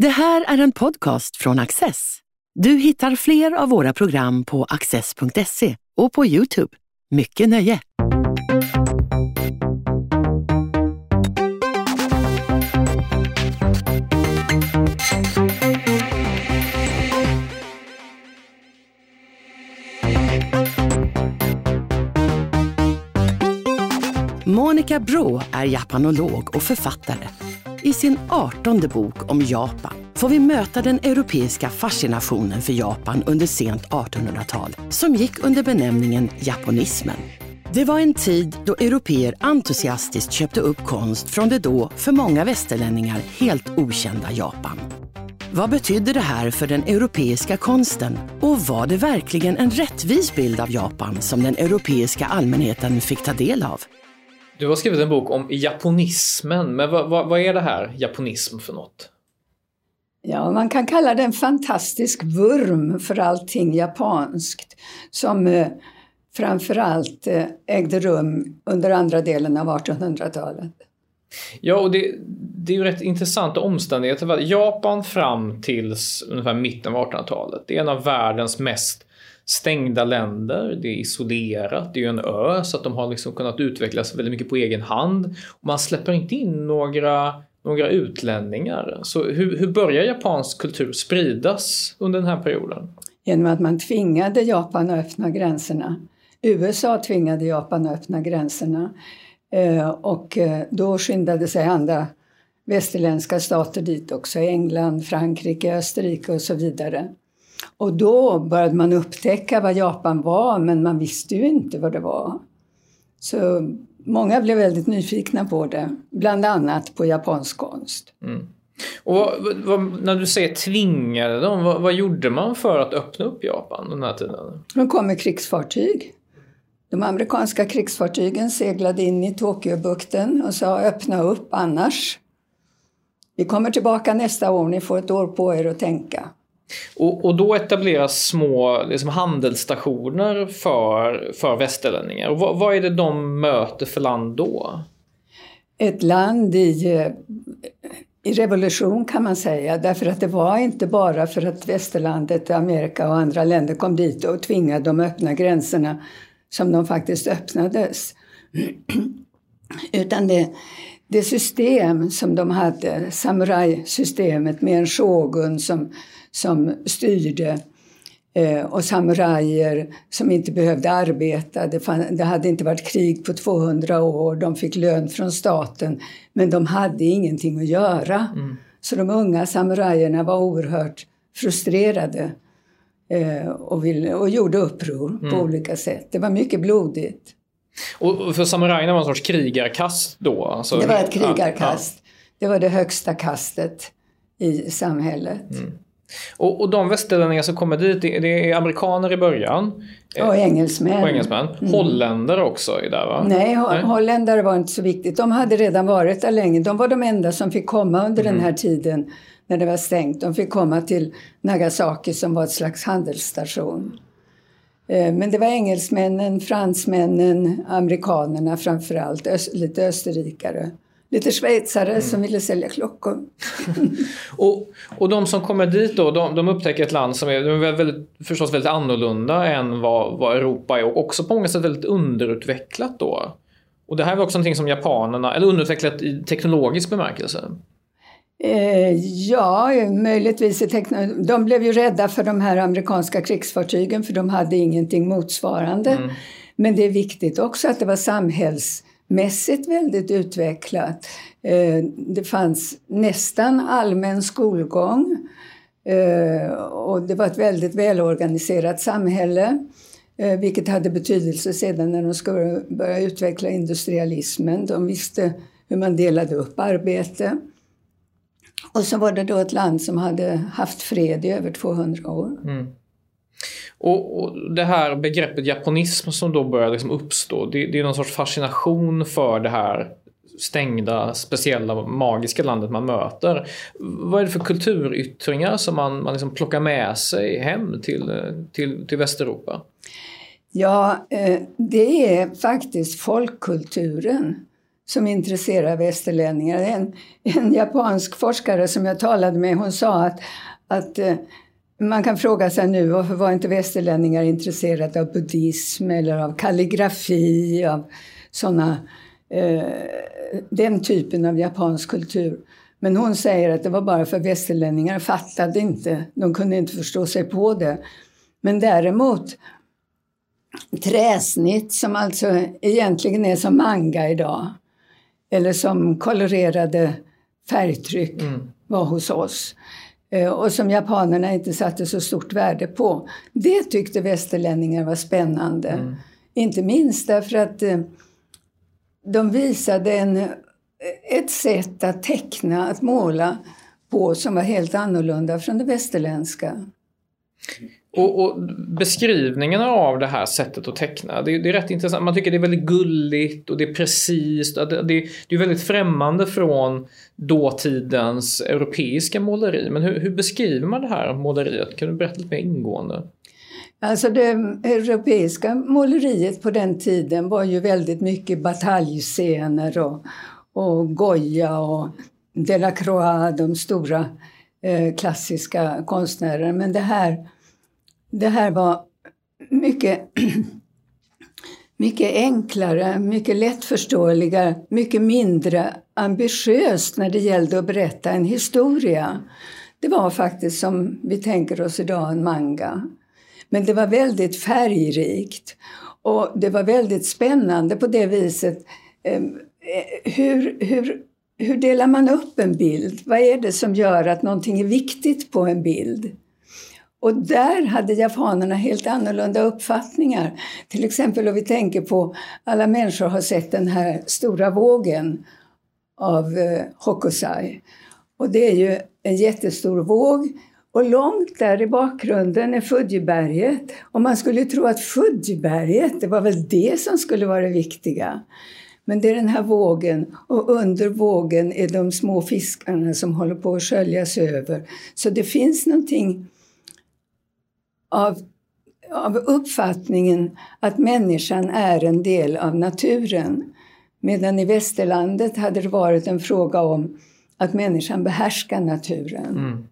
Det här är en podcast från Access. Du hittar fler av våra program på access.se och på Youtube. Mycket nöje! Monica Brå är japanolog och författare. I sin artonde bok om Japan får vi möta den europeiska fascinationen för Japan under sent 1800-tal som gick under benämningen japonismen. Det var en tid då europeer entusiastiskt köpte upp konst från det då, för många västerlänningar, helt okända Japan. Vad betydde det här för den europeiska konsten? Och var det verkligen en rättvis bild av Japan som den europeiska allmänheten fick ta del av? Du har skrivit en bok om japonismen, men vad, vad, vad är det här japonism för något? Ja, man kan kalla det en fantastisk vurm för allting japanskt som eh, framförallt eh, ägde rum under andra delen av 1800-talet. Ja, och det, det är ju rätt intressanta omständigheter. Japan fram till ungefär mitten av 1800-talet, det är en av världens mest stängda länder, det är isolerat, det är ju en ö så att de har liksom kunnat utvecklas väldigt mycket på egen hand. Man släpper inte in några, några utlänningar. Så hur, hur börjar japansk kultur spridas under den här perioden? Genom att man tvingade Japan att öppna gränserna. USA tvingade Japan att öppna gränserna eh, och eh, då skyndade sig andra västerländska stater dit också, England, Frankrike, Österrike och så vidare. Och då började man upptäcka vad Japan var, men man visste ju inte vad det var. Så många blev väldigt nyfikna på det, bland annat på japansk konst. Mm. Och vad, vad, när du säger tvingade dem, vad, vad, gjorde man för att öppna upp Japan den här tiden? De kom med krigsfartyg. De amerikanska krigsfartygen seglade in i Tokyobukten och sa öppna upp annars. Vi kommer tillbaka nästa år, ni får ett år på er att tänka. Och, och då etableras små liksom, handelsstationer för, för västerlänningar. Och vad, vad är det de möter för land då? Ett land i, i revolution kan man säga. Därför att det var inte bara för att västerlandet, Amerika och andra länder kom dit och tvingade dem att öppna gränserna som de faktiskt öppnades. Utan det, det system som de hade, samurajsystemet med en shogun som som styrde eh, och samurajer som inte behövde arbeta. Det, fann, det, hade inte varit krig på 200 år, de fick lön från staten men de hade ingenting att göra. Mm. Så de unga samurajerna var oerhört frustrerade eh, och, ville, och gjorde uppror mm. på olika sätt. Det var mycket blodigt. Och för samurajerna var en sorts krigarkast då? Alltså, det var ett krigarkast. Ja. Det var det högsta kastet i samhället. Mm. Och, och de västerlänningar som kommer dit, det, är amerikaner i början. Och engelsmän. Och engelsmän. Mm. Holländare också är där va? Nej, ho Nej, holländare var inte så viktigt. De hade redan varit där länge. De var de enda som fick komma under mm. den här tiden när det var stängt. De fick komma till Nagasaki som var ett slags handelsstation. Eh, men det var engelsmännen, fransmännen, amerikanerna framförallt, öst, lite österrikare lite schweizare mm. som ville sälja klockor. och, och de som kommer dit då, de, de upptäcker ett land som är, är väldigt, förstås väldigt annorlunda än vad, vad Europa är och också på många sätt väldigt underutvecklat då. Och det här var också någonting som japanerna, eller underutvecklat i teknologisk bemärkelse. Eh, ja, möjligtvis. I de blev ju rädda för de här amerikanska krigsfartygen för de hade ingenting motsvarande. Mm. Men det är viktigt också att det var samhälls mässigt väldigt utvecklat. Eh, det fanns nästan allmän skolgång eh, och det var ett väldigt välorganiserat samhälle eh, vilket hade betydelse sedan när de skulle börja utveckla industrialismen. De visste hur man delade upp arbete. Och så var det då ett land som hade haft fred i över 200 år. Mm. Och, och, det här begreppet japonism som då börjar liksom uppstå, det, det är någon sorts fascination för det här stängda, speciella, magiska landet man möter. Vad är det för kulturyttringar som man, man liksom plockar med sig hem till, till, till Västeuropa? Ja, eh, det är faktiskt folkkulturen som intresserar västerlänningar. En, en japansk forskare som jag talade med hon sa att, att eh, man kan fråga sig nu varför var inte västerlänningar intresserade av buddhism eller av kalligrafi, av såna, eh, den typen av japansk kultur. Men hon säger att det var bara för västerlänningar fattade inte, de kunde inte förstå sig på det. Men däremot träsnitt som alltså egentligen är som manga idag, eller som kolorerade färgtryck mm. var hos oss. Eh, och som japanerna inte satte så stort värde på. Det tyckte västerlänningar var spännande. Mm. Inte minst därför att eh, de visade en, ett sätt att teckna, att måla på som var helt annorlunda från det västerländska. Och, och, beskrivningarna av det här sättet att teckna, det, det, är rätt intressant. Man tycker det är väldigt gulligt och det är precis. Det, det, det är väldigt främmande från dåtidens europeiska måleri. Men hur, hur, beskriver man det här måleriet? Kan du berätta lite mer ingående? Alltså det europeiska måleriet på den tiden var ju väldigt mycket bataljscener och, och Goya och Delacroix, de stora eh, klassiska konstnärerna. Men det här det här var mycket, mycket enklare, mycket lättförståeligare, mycket mindre ambitiöst när det gällde att berätta en historia. Det var faktiskt som vi tänker oss idag en manga. Men det var väldigt färgrikt och det var väldigt spännande på det viset. Ehm, eh, hur, hur, hur delar man upp en bild? Vad är det som gör att någonting är viktigt på en bild? Och där hade japanerna helt annorlunda uppfattningar. Till exempel om vi tänker på, alla människor har sett den här stora vågen av eh, Hokusai. Och det är ju en jättestor våg och långt där i bakgrunden är Fujiberget. Och man skulle tro att Fujiberget, det var väl det som skulle vara det viktiga. Men det är den här vågen och under vågen är de små fiskarna som håller på att sköljas över. Så det finns någonting av, av uppfattningen att människan är en del av naturen. Medan i västerlandet hade det varit en fråga om att människan behärskar naturen. Mm.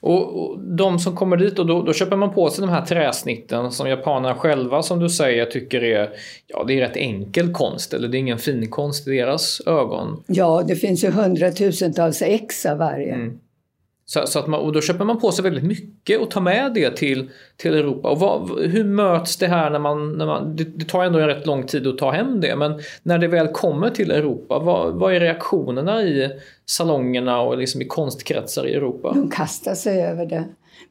Och, och, de som kommer dit och då, då, köper man på sig de här träsnitten som japanerna själva som du säger tycker är, ja, det är rätt enkel konst eller det är ingen fin konst i deras ögon. Ja, det finns ju hundratusentals ex av varje. Mm. Så, så, att man, och då köper man på sig väldigt mycket och tar med det till, till Europa. Och vad, hur möts det här när man... När man det, det, tar ändå en rätt lång tid att ta hem det, men när det väl kommer till Europa, vad, vad är reaktionerna i salongerna och liksom i konstkretsar i Europa? De kastar sig över det.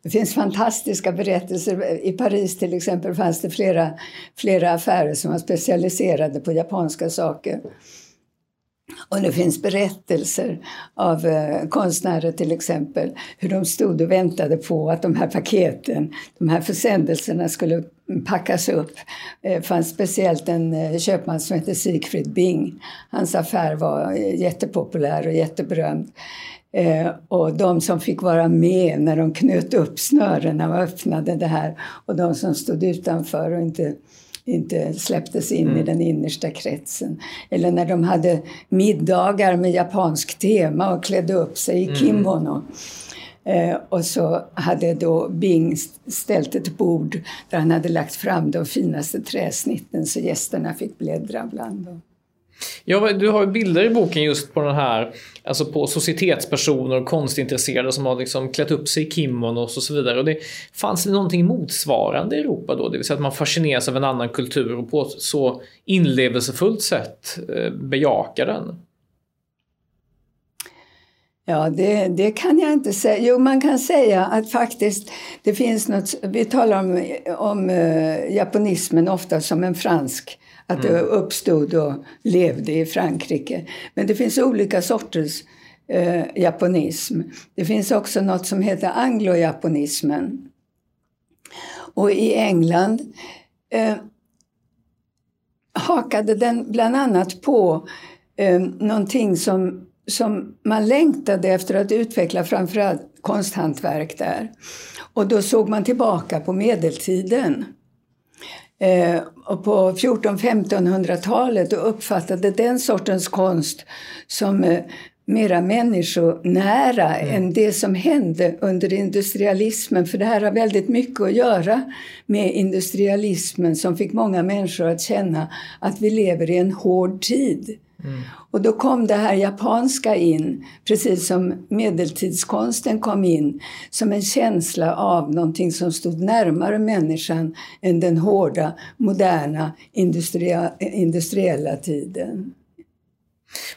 Det finns fantastiska berättelser. I Paris till exempel fanns det flera, flera affärer som var specialiserade på japanska saker. Och det finns berättelser av eh, konstnärer till exempel hur de stod och väntade på att de här paketen, de här försändelserna skulle packas upp. Eh, det eh, fanns speciellt en eh, köpman som hette Sigfrid Bing. Hans affär var eh, jättepopulär och jätteberömd. Eh, och de som fick vara med när de knöt upp snörena och öppnade det här och de som stod utanför och inte inte släpptes in mm. i den innersta kretsen. Eller när de hade middagar med japansk tema och klädde upp sig i mm. kimono. Eh, och så hade då Bing ställt ett bord där han hade lagt fram de finaste träsnitten så gästerna fick bläddra bland dem. Ja, du har bilder i boken just på den här, alltså på societetspersoner och konstintresserade som har liksom klätt upp sig i kimonos och så vidare. Och det, fanns det någonting motsvarande i Europa då? Det vill säga att man fascineras av en annan kultur och på ett så inlevelsefullt sätt eh, bejakar den? Ja, det, det, kan jag inte säga. Jo, man kan säga att faktiskt det finns något... Vi talar om, om eh, japanismen ofta som en fransk att mm. det uppstod och levde i Frankrike. Men det finns olika sorters eh, japonism. Det finns också något som heter anglojaponismen. Och i England eh, hakade den bland annat på eh, någonting som, som man längtade efter att utveckla, framförallt konsthantverk där. Och då såg man tillbaka på medeltiden. Eh, och på 1400-1500-talet och uppfattade den sortens konst som eh, mera människonära mm. än det som hände under industrialismen. För det här har väldigt mycket att göra med industrialismen som fick många människor att känna att vi lever i en hård tid. Mm. Och då kom det här japanska in, precis som medeltidskonsten kom in, som en känsla av någonting som stod närmare människan än den hårda, moderna industriella tiden.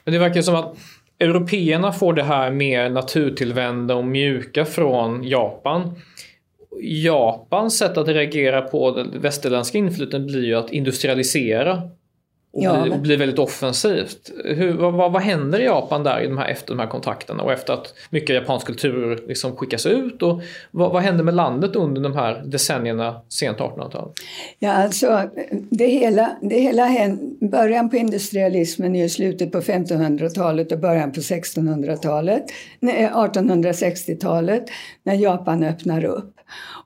Men det verkar som att Européerna får det här mer naturtillvända och mjuka från Japan. Japans sätt att reagera på det västerländska inflytandet blir ju att industrialisera och, ja, bli, men... blir väldigt offensivt. Hur, vad, vad, händer i Japan där i de här, efter de här kontakterna och efter att mycket japansk kultur liksom skickas ut? Och vad, vad händer med landet under de här decennierna sent 1800-tal? Ja, alltså det hela, det hela början på industrialismen är ju slutet på 1500-talet och början på 1600-talet, 1860-talet när Japan öppnar upp.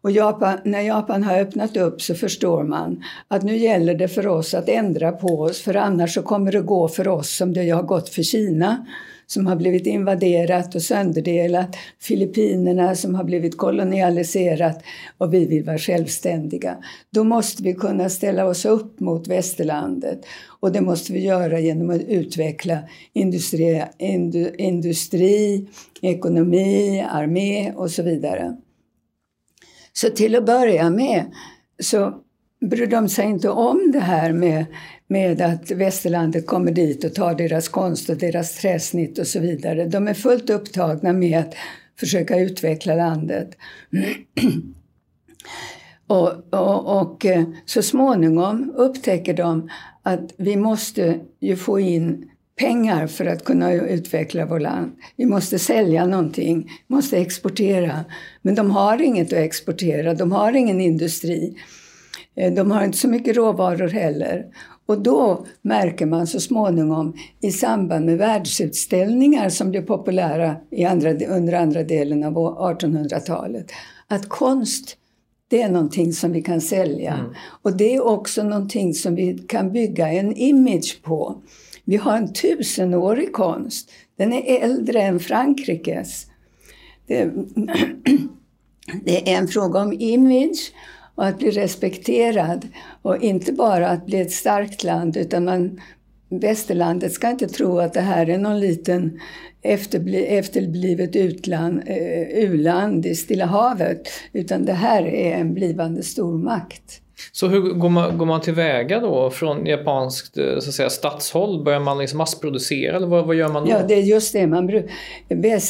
Och Japan, när Japan har öppnat upp så förstår man att nu gäller det för oss att ändra på oss för annars så kommer det gå för oss som det har gått för Kina som har blivit invaderat och sönderdelat, Filippinerna som har blivit kolonialiserat och vi vill vara självständiga. Då måste vi kunna ställa oss upp mot västerlandet och det måste vi göra genom att utveckla industri, industri ekonomi, armé och så vidare. Så till att börja med så bryr de sig inte om det här med, med att västerlandet kommer dit och tar deras konst och deras träsnitt och så vidare. De är fullt upptagna med att försöka utveckla landet. och, och, och eh, så småningom upptäcker de att vi måste ju få in pengar för att kunna utveckla vårt land. Vi måste sälja någonting, måste exportera. Men de har inget att exportera, de har ingen industri. Eh, de har inte så mycket råvaror heller. Och då märker man så småningom i samband med världsutställningar som blev populära i andra, under andra delen av 1800-talet att konst det är någonting som vi kan sälja. Mm. Och det är också någonting som vi kan bygga en image på. Vi har en tusenårig konst. Den är äldre än Frankrikes. Det, det är en fråga om image och att bli respekterad. Och inte bara att bli ett starkt land utan man, västerlandet ska inte tro att det här är någon liten efterbli, efterblivet utland, eh, u-land i Stilla havet. Utan det här är en blivande stormakt. Så hur går man, går man tillväga då från japanskt eh, så att säga, statshåll? Börjar man liksom massproducera eller vad, vad gör man då? Ja, det är just det. Man,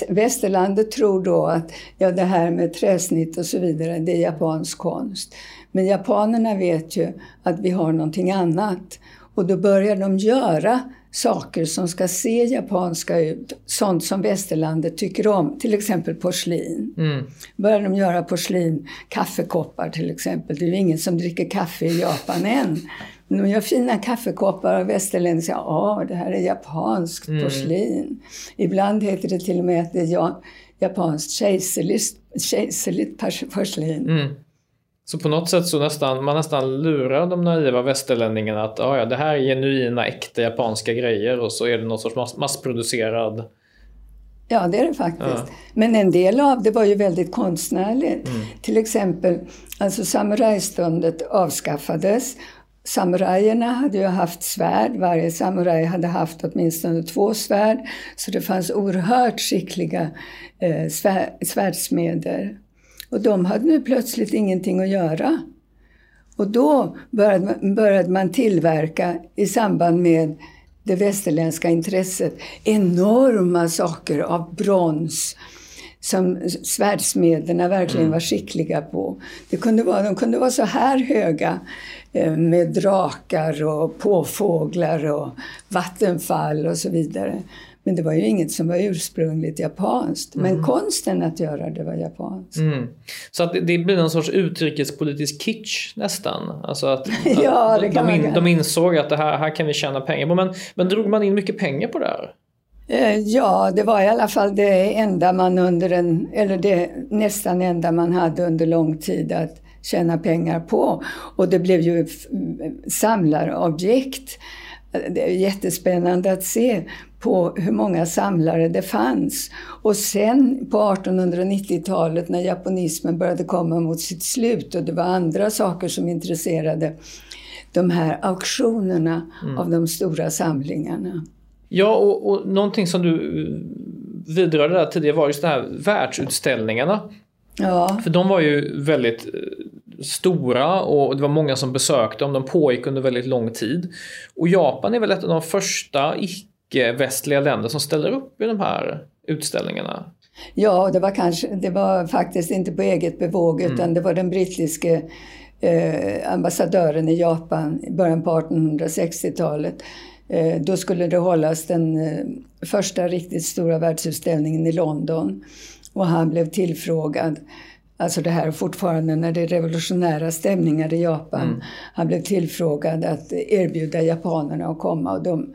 västerlandet tror då att ja, det här med träsnitt och så vidare, det är japansk konst. Men japanerna vet ju att vi har någonting annat. Och då börjar de göra saker som ska se japanska ut, sånt som västerlandet tycker om, till exempel porslin. Mm. Börjar de göra porslin, kaffekoppar till exempel. Det är ju ingen som dricker kaffe i Japan än. Men de gör fina kaffekoppar och västerlänningar säger ja, det här är japanskt mm. porslin. Ibland heter det till och med att det är japanskt kejserligt porslin. Mm. Så på något sätt så nästan, man nästan lurar de naiva västerlänningarna att ah, ja, det här är genuina, äkta japanska grejer och så är det någon sorts mass massproducerad Ja, det är det faktiskt. Ja. Men en del av det var ju väldigt konstnärligt. Mm. Till exempel, alltså samurajståndet avskaffades. Samurajerna hade ju haft svärd, varje samuraj hade haft åtminstone två svärd. Så det fanns oerhört skickliga eh, svär, svärdsmeder. Och de hade nu plötsligt ingenting att göra. Och då började man, började man tillverka i samband med det västerländska intresset enorma saker av brons som svärdsmederna verkligen mm. var skickliga på. Det kunde vara, de kunde vara så här höga eh, med drakar och påfåglar och vattenfall och så vidare. Men det var ju inget som var ursprungligt japanskt. Men mm. konsten att göra det var japanskt. Mm. Så att det, det blir någon sorts utrikespolitisk kitsch nästan? Alltså att, ja, att de, in, de, insåg att det här, här kan vi tjäna pengar på. Men, men drog man in mycket pengar på det här? Eh, ja, det var i alla fall det enda man under en, eller det nästan enda man hade under lång tid att tjäna pengar på. Och det blev ju samlarobjekt. Det är jättespännande att se på hur många samlare det fanns. Och sen på 1890-talet när japonismen började komma mot sitt slut och det var andra saker som intresserade de här auktionerna mm. av de stora samlingarna. Ja, och, och någonting som du vidrörde där tidigare var just de här världsutställningarna. Ja. För de var ju väldigt eh, stora och det var många som besökte dem. De pågick under väldigt lång tid. Och Japan är väl ett av de första icke-västliga länder som ställer upp i de här utställningarna. Ja, det var, kanske, det var faktiskt inte på eget bevåg utan mm. det var den brittiske eh, ambassadören i Japan i början på 1860-talet. Eh, då skulle det hållas den eh, första riktigt stora världsutställningen i London. Och han blev tillfrågad, alltså det här fortfarande när det är revolutionära stämningar i Japan. Mm. Han blev tillfrågad att erbjuda japanerna att komma och de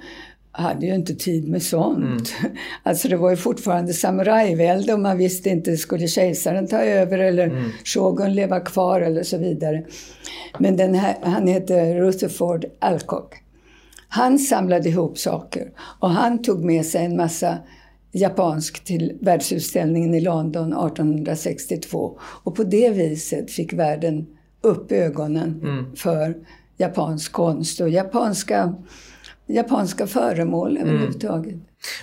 hade ju inte tid med sånt. Mm. Alltså det var ju fortfarande samurajvälde och man visste inte, skulle kejsaren ta över eller mm. shogun leva kvar eller så vidare. Men den här, han heter Rutherford Alcock. Han samlade ihop saker och han tog med sig en massa japansk till världsutställningen i London 1862. Och på det viset fick världen upp ögonen mm. för japansk konst och japanska japanska föremål mm. överhuvudtaget.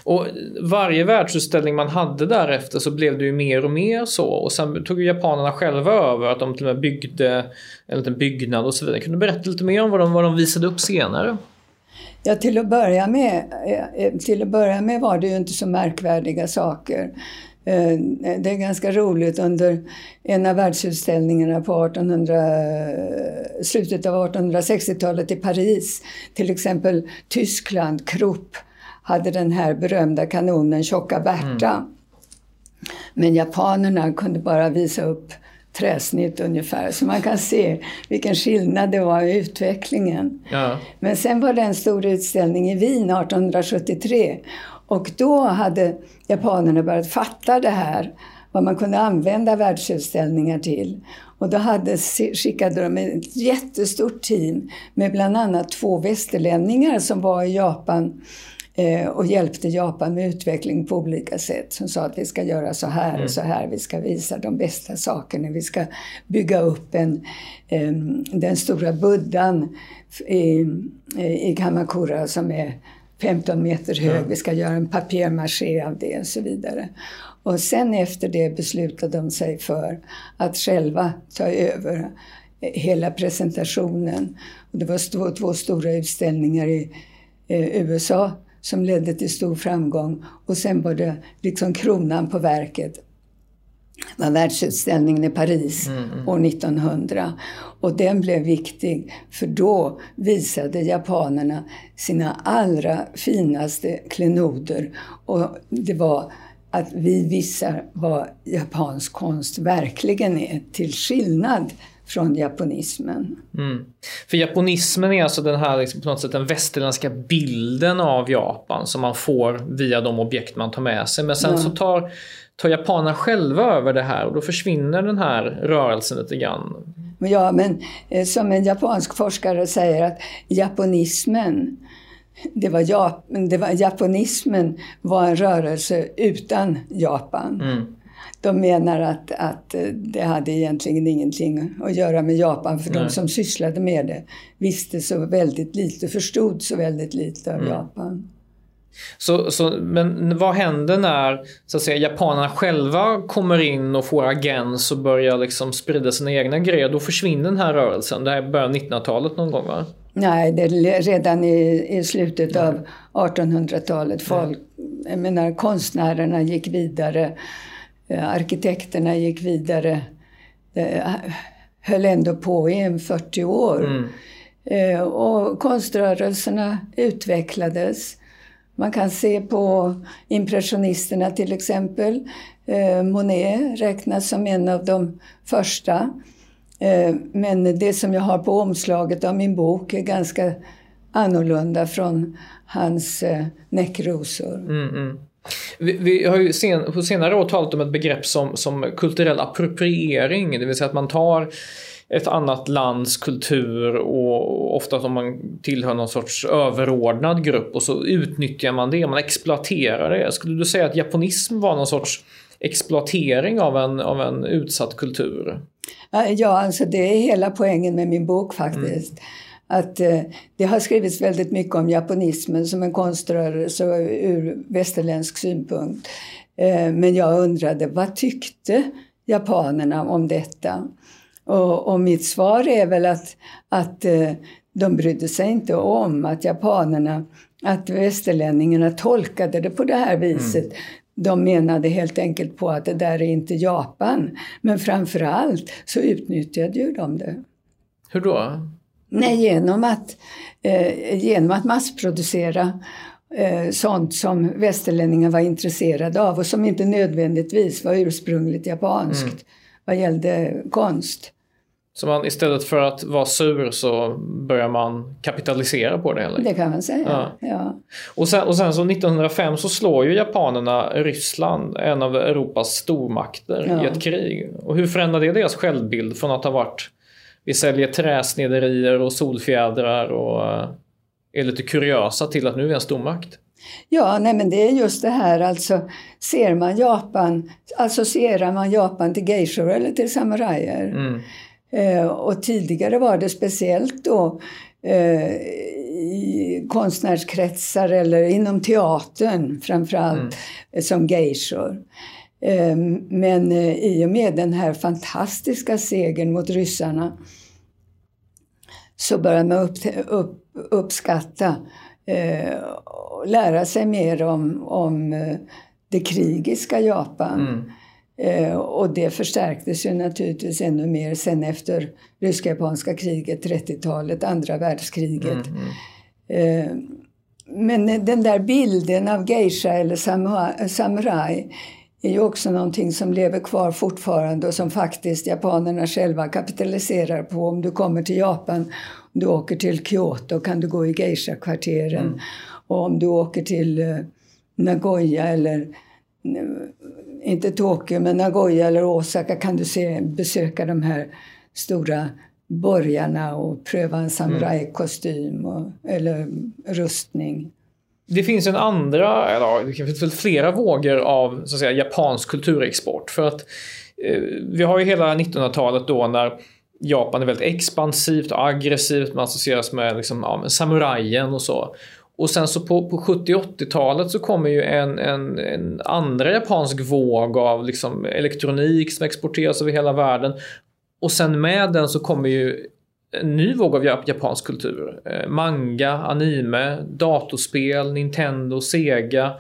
Och varje världsutställning man hade därefter så blev det ju mer och mer så. Och sen tog ju japanerna själva över att de till och med byggde en liten byggnad och så vidare. Kan du berätta lite mer om vad de, vad de visade upp senare? Ja, till att, börja med, eh, till att börja med var det ju inte så märkvärdiga saker. Eh, det är ganska roligt under en av världsutställningarna på 1800, slutet av 1860-talet i Paris. Till exempel Tyskland, Krupp, hade den här berömda kanonen Tjocka Berta. Mm. Men japanerna kunde bara visa upp träsnitt ungefär. Så man kan se vilken skillnad det var i utvecklingen. Ja. Men sen var det en stor utställning i Wien 1873 och då hade japanerna börjat fatta det här, vad man kunde använda världsutställningar till. Och då hade, skickade de ett jättestort team med bland annat två västerlänningar som var i Japan och hjälpte Japan med utveckling på olika sätt. Som sa att vi ska göra så här och mm. så här, vi ska visa de bästa sakerna, vi ska bygga upp en, eh, den stora buddhan i, i Kamakura som är 15 meter hög, vi ska göra en papier-maché av det och så vidare. Och sen efter det beslutade de sig för att själva ta över hela presentationen. Och det var två, två stora utställningar i eh, USA som ledde till stor framgång och sen var det liksom kronan på verket var världsutställningen i Paris mm, mm. år 1900. Och den blev viktig för då visade japanerna sina allra finaste klenoder. Och det var att vi visar vad japansk konst verkligen är, till skillnad från japonismen. Mm. För japonismen är alltså den här liksom, på något sätt den västerländska bilden av Japan som man får via de objekt man tar med sig. Men sen ja. så tar tar japanerna själva över det här och då försvinner den här rörelsen lite grann. Ja, men eh, som en japansk forskare säger att japonismen det var, Jap det var, japonismen var en rörelse utan Japan. Mm. De menar att, att det hade egentligen ingenting att göra med Japan för Nej. de som sysslade med det visste så väldigt lite, förstod så väldigt lite av mm. Japan. Så, så, men vad händer när så att säga, japanerna själva kommer in och får agens och börjar liksom sprida sina egna grejer? Då försvinner den här rörelsen. Det här är början 1900-talet någon gång va? Nej, det är redan i, i slutet av 1800-talet. Folk, jag menar, konstnärerna gick vidare, eh, arkitekterna gick vidare. Det höll ändå på i 40 år. Mm. Eh, och konströrelserna utvecklades. Man kan se på impressionisterna till exempel. Eh, Monet räknas som en av de första. Eh, men det som jag har på omslaget av min bok är ganska annorlunda från hans eh, näckrosor. Mm, mm. Vi, vi, har ju sen, på senare år talat om ett begrepp som, som kulturell appropriering, det vill säga att man tar ett annat lands kultur och ofta om man tillhör någon sorts överordnad grupp och så utnyttjar man det, man exploaterar det. Skulle du säga att japonism var någon sorts exploatering av en, av en utsatt kultur? Ja, alltså det är hela poängen med min bok faktiskt. Mm. Att eh, det har skrivits väldigt mycket om japonismen som en konströrelse ur västerländsk synpunkt. Eh, men jag undrade, vad tyckte japanerna om detta? Och, och mitt svar är väl att, att eh, de brydde sig inte om att japanerna, att västerlänningarna tolkade det på det här viset. Mm. De menade helt enkelt på att det där är inte Japan. Men framförallt så utnyttjade ju de det. Hur då? Nej, genom att, eh, genom att massproducera eh, sånt som västerlänningar var intresserade av och som inte nödvändigtvis var ursprungligt japanskt mm. vad gällde konst. Så man, istället för att vara sur så börjar man kapitalisera på det? Eller? Det kan man säga, ja. ja. Och, sen, och sen så 1905 så slår ju japanerna Ryssland, en av Europas stormakter, ja. i ett krig. Och hur förändrar det deras självbild från att ha varit vi säljer träsnederier och solfjädrar och eh, är lite kuriösa till att nu är vi en stormakt? Ja, nej men det är just det här alltså, ser man Japan, associerar man Japan till geishor eller till samurajer? Mm. Eh, och tidigare var det speciellt då eh, i konstnärskretsar eller inom teatern framförallt mm. som geishor. Eh, men i och med den här fantastiska segern mot ryssarna så börjar man upp, upp, uppskatta och lära sig mer om, om det krigiska Japan. Mm. Eh, och det förstärktes ju naturligtvis ännu mer sen efter rysk-japanska kriget, 30-talet, andra världskriget. Mm, mm. Eh, men den där bilden av geisha eller samurai är ju också någonting som lever kvar fortfarande och som faktiskt japanerna själva kapitaliserar på. Om du kommer till Japan, om du åker till Kyoto kan du gå i geisha-kvarteren. Mm. Och om du åker till uh, Nagoya eller inte Tokyo, men Nagoya eller Osaka kan du se, besöka de här stora borgarna och pröva en samurajkostym eller rustning. Det finns en andra, eller det finns flera vågor av så att säga, japansk kulturexport. För att eh, vi har ju hela 1900-talet då när Japan är väldigt expansivt och aggressivt. Man associeras med, liksom, ja, med samurajen och så. Och sen så på, på 70 80-talet så kommer ju en, en, en, andra japansk våg av liksom elektronik som exporteras över hela världen. Och sen med den så kommer ju en ny våg av japansk kultur. Eh, manga, anime, datorspel, Nintendo, Sega.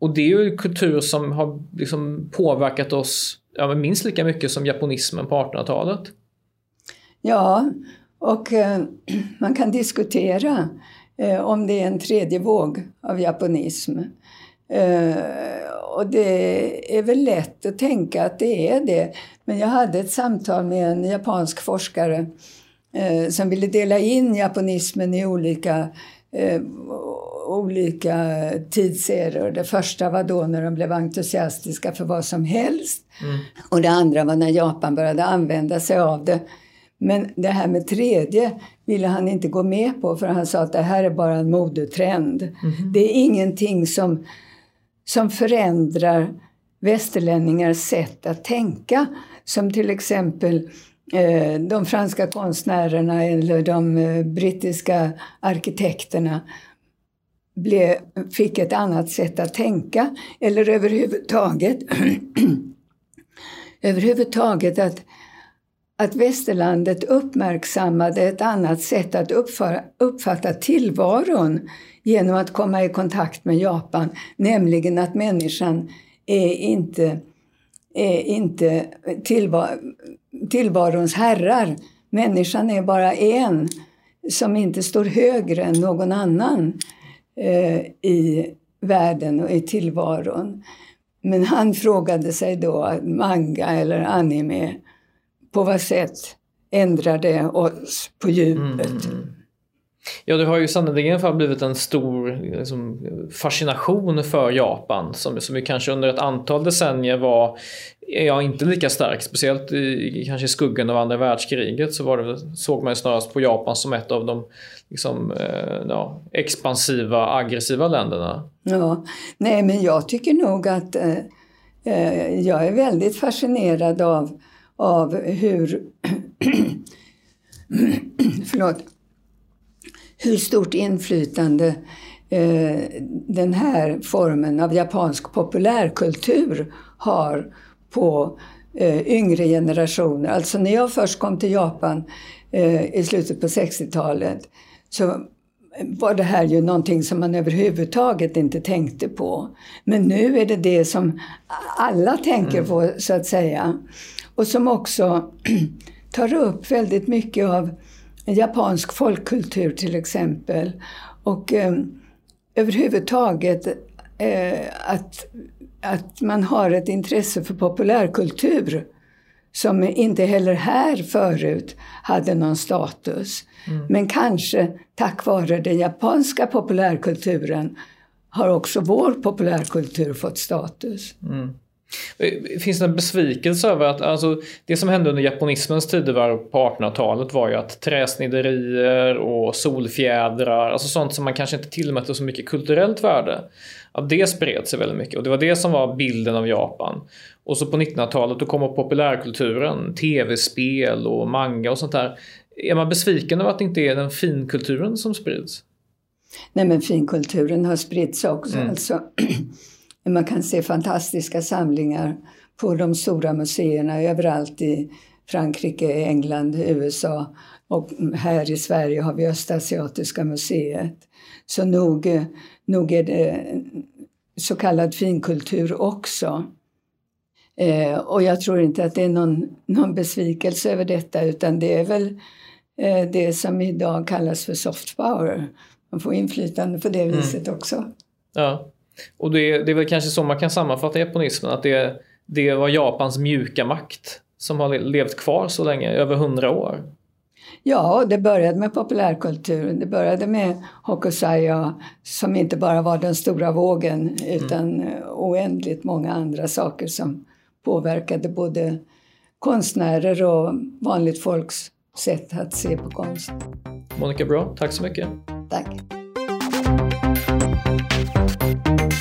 Och det är ju kultur som har liksom påverkat oss ja, minst lika mycket som japonismen på 1800-talet. Ja, och eh, man kan diskutera om det är en tredje våg av japonism. Eh, och det är väl lätt att tänka att det är det. Men jag hade ett samtal med en japansk forskare eh, som ville dela in japonismen i olika eh, olika tidseror. Det första var då när de blev entusiastiska för vad som helst. Mm. Och det andra var när Japan började använda sig av det. Men det här med tredje ville han inte gå med på för han sa att det här är bara en modetrend. Mm. Det är ingenting som, som förändrar västerlänningars sätt att tänka. Som till exempel eh, de franska konstnärerna eller de eh, brittiska arkitekterna blev, fick ett annat sätt att tänka. Eller överhuvudtaget, överhuvudtaget att att västerlandet uppmärksammade ett annat sätt att uppföra, uppfatta tillvaron genom att komma i kontakt med Japan, nämligen att människan är inte, är inte tillvar, tillvarons herrar. Människan är bara en som inte står högre än någon annan eh, i världen och i tillvaron. Men han frågade sig då, manga eller anime, på vad sätt ändrar det oss på djupet? Mm. Ja, det har ju sannerligen blivit en stor liksom, fascination för Japan som, som ju kanske under ett antal decennier var ja, inte lika stark. Speciellt i, kanske i skuggan av andra världskriget så det, såg man ju snarast på Japan som ett av de liksom, eh, ja, expansiva, aggressiva länderna. Ja, nej men jag tycker nog att eh, eh jag är väldigt fascinerad av, av hur förlåt, hur stort inflytande eh, den här formen av japansk populärkultur har på eh, yngre generationer. Alltså när jag först kom till Japan eh, i slutet på 60-talet så var det här ju någonting som man överhuvudtaget inte tänkte på. Men nu är det det som alla tänker mm. på, så att säga. Och som också tar upp väldigt mycket av japansk folkkultur till exempel. Och eh, överhuvudtaget eh, att att man har ett intresse för populärkultur som inte heller här förut hade någon status. Mm. Men kanske tack vare den japanska populärkulturen har också vår populärkultur fått status. Mm. Finns det en besvikelse över att alltså, det som hände under japonismens tidevarv på 1800-talet var ju att träsniderier och solfjädrar, alltså sånt som man kanske inte tillmätte så mycket kulturellt värde, att det spred sig väldigt mycket och det var det som var bilden av Japan. Och så på 1900-talet då kommer populärkulturen, tv-spel och manga och sånt där. Är man besviken över att det inte är den finkulturen som sprids? Nej men finkulturen har spridits också. Mm. Alltså, man kan se fantastiska samlingar på de stora museerna överallt i Frankrike, England, USA och här i Sverige har vi Östasiatiska museet. Så nog, nog är det så kallad finkultur också. Eh, och jag tror inte att det är någon, någon besvikelse över detta utan det är väl eh, det som idag kallas för soft power. Man får inflytande på det mm. viset också. Ja, och det, det är väl kanske så man kan sammanfatta japonismen att det, det var Japans mjuka makt som har levt kvar så länge, över hundra år. Ja, det började med populärkulturen. Det började med Hokusaya som inte bara var den stora vågen utan mm. oändligt många andra saker som påverkade både konstnärer och vanligt folks sätt att se på konst. Monica Bra, tack så mycket. Tack.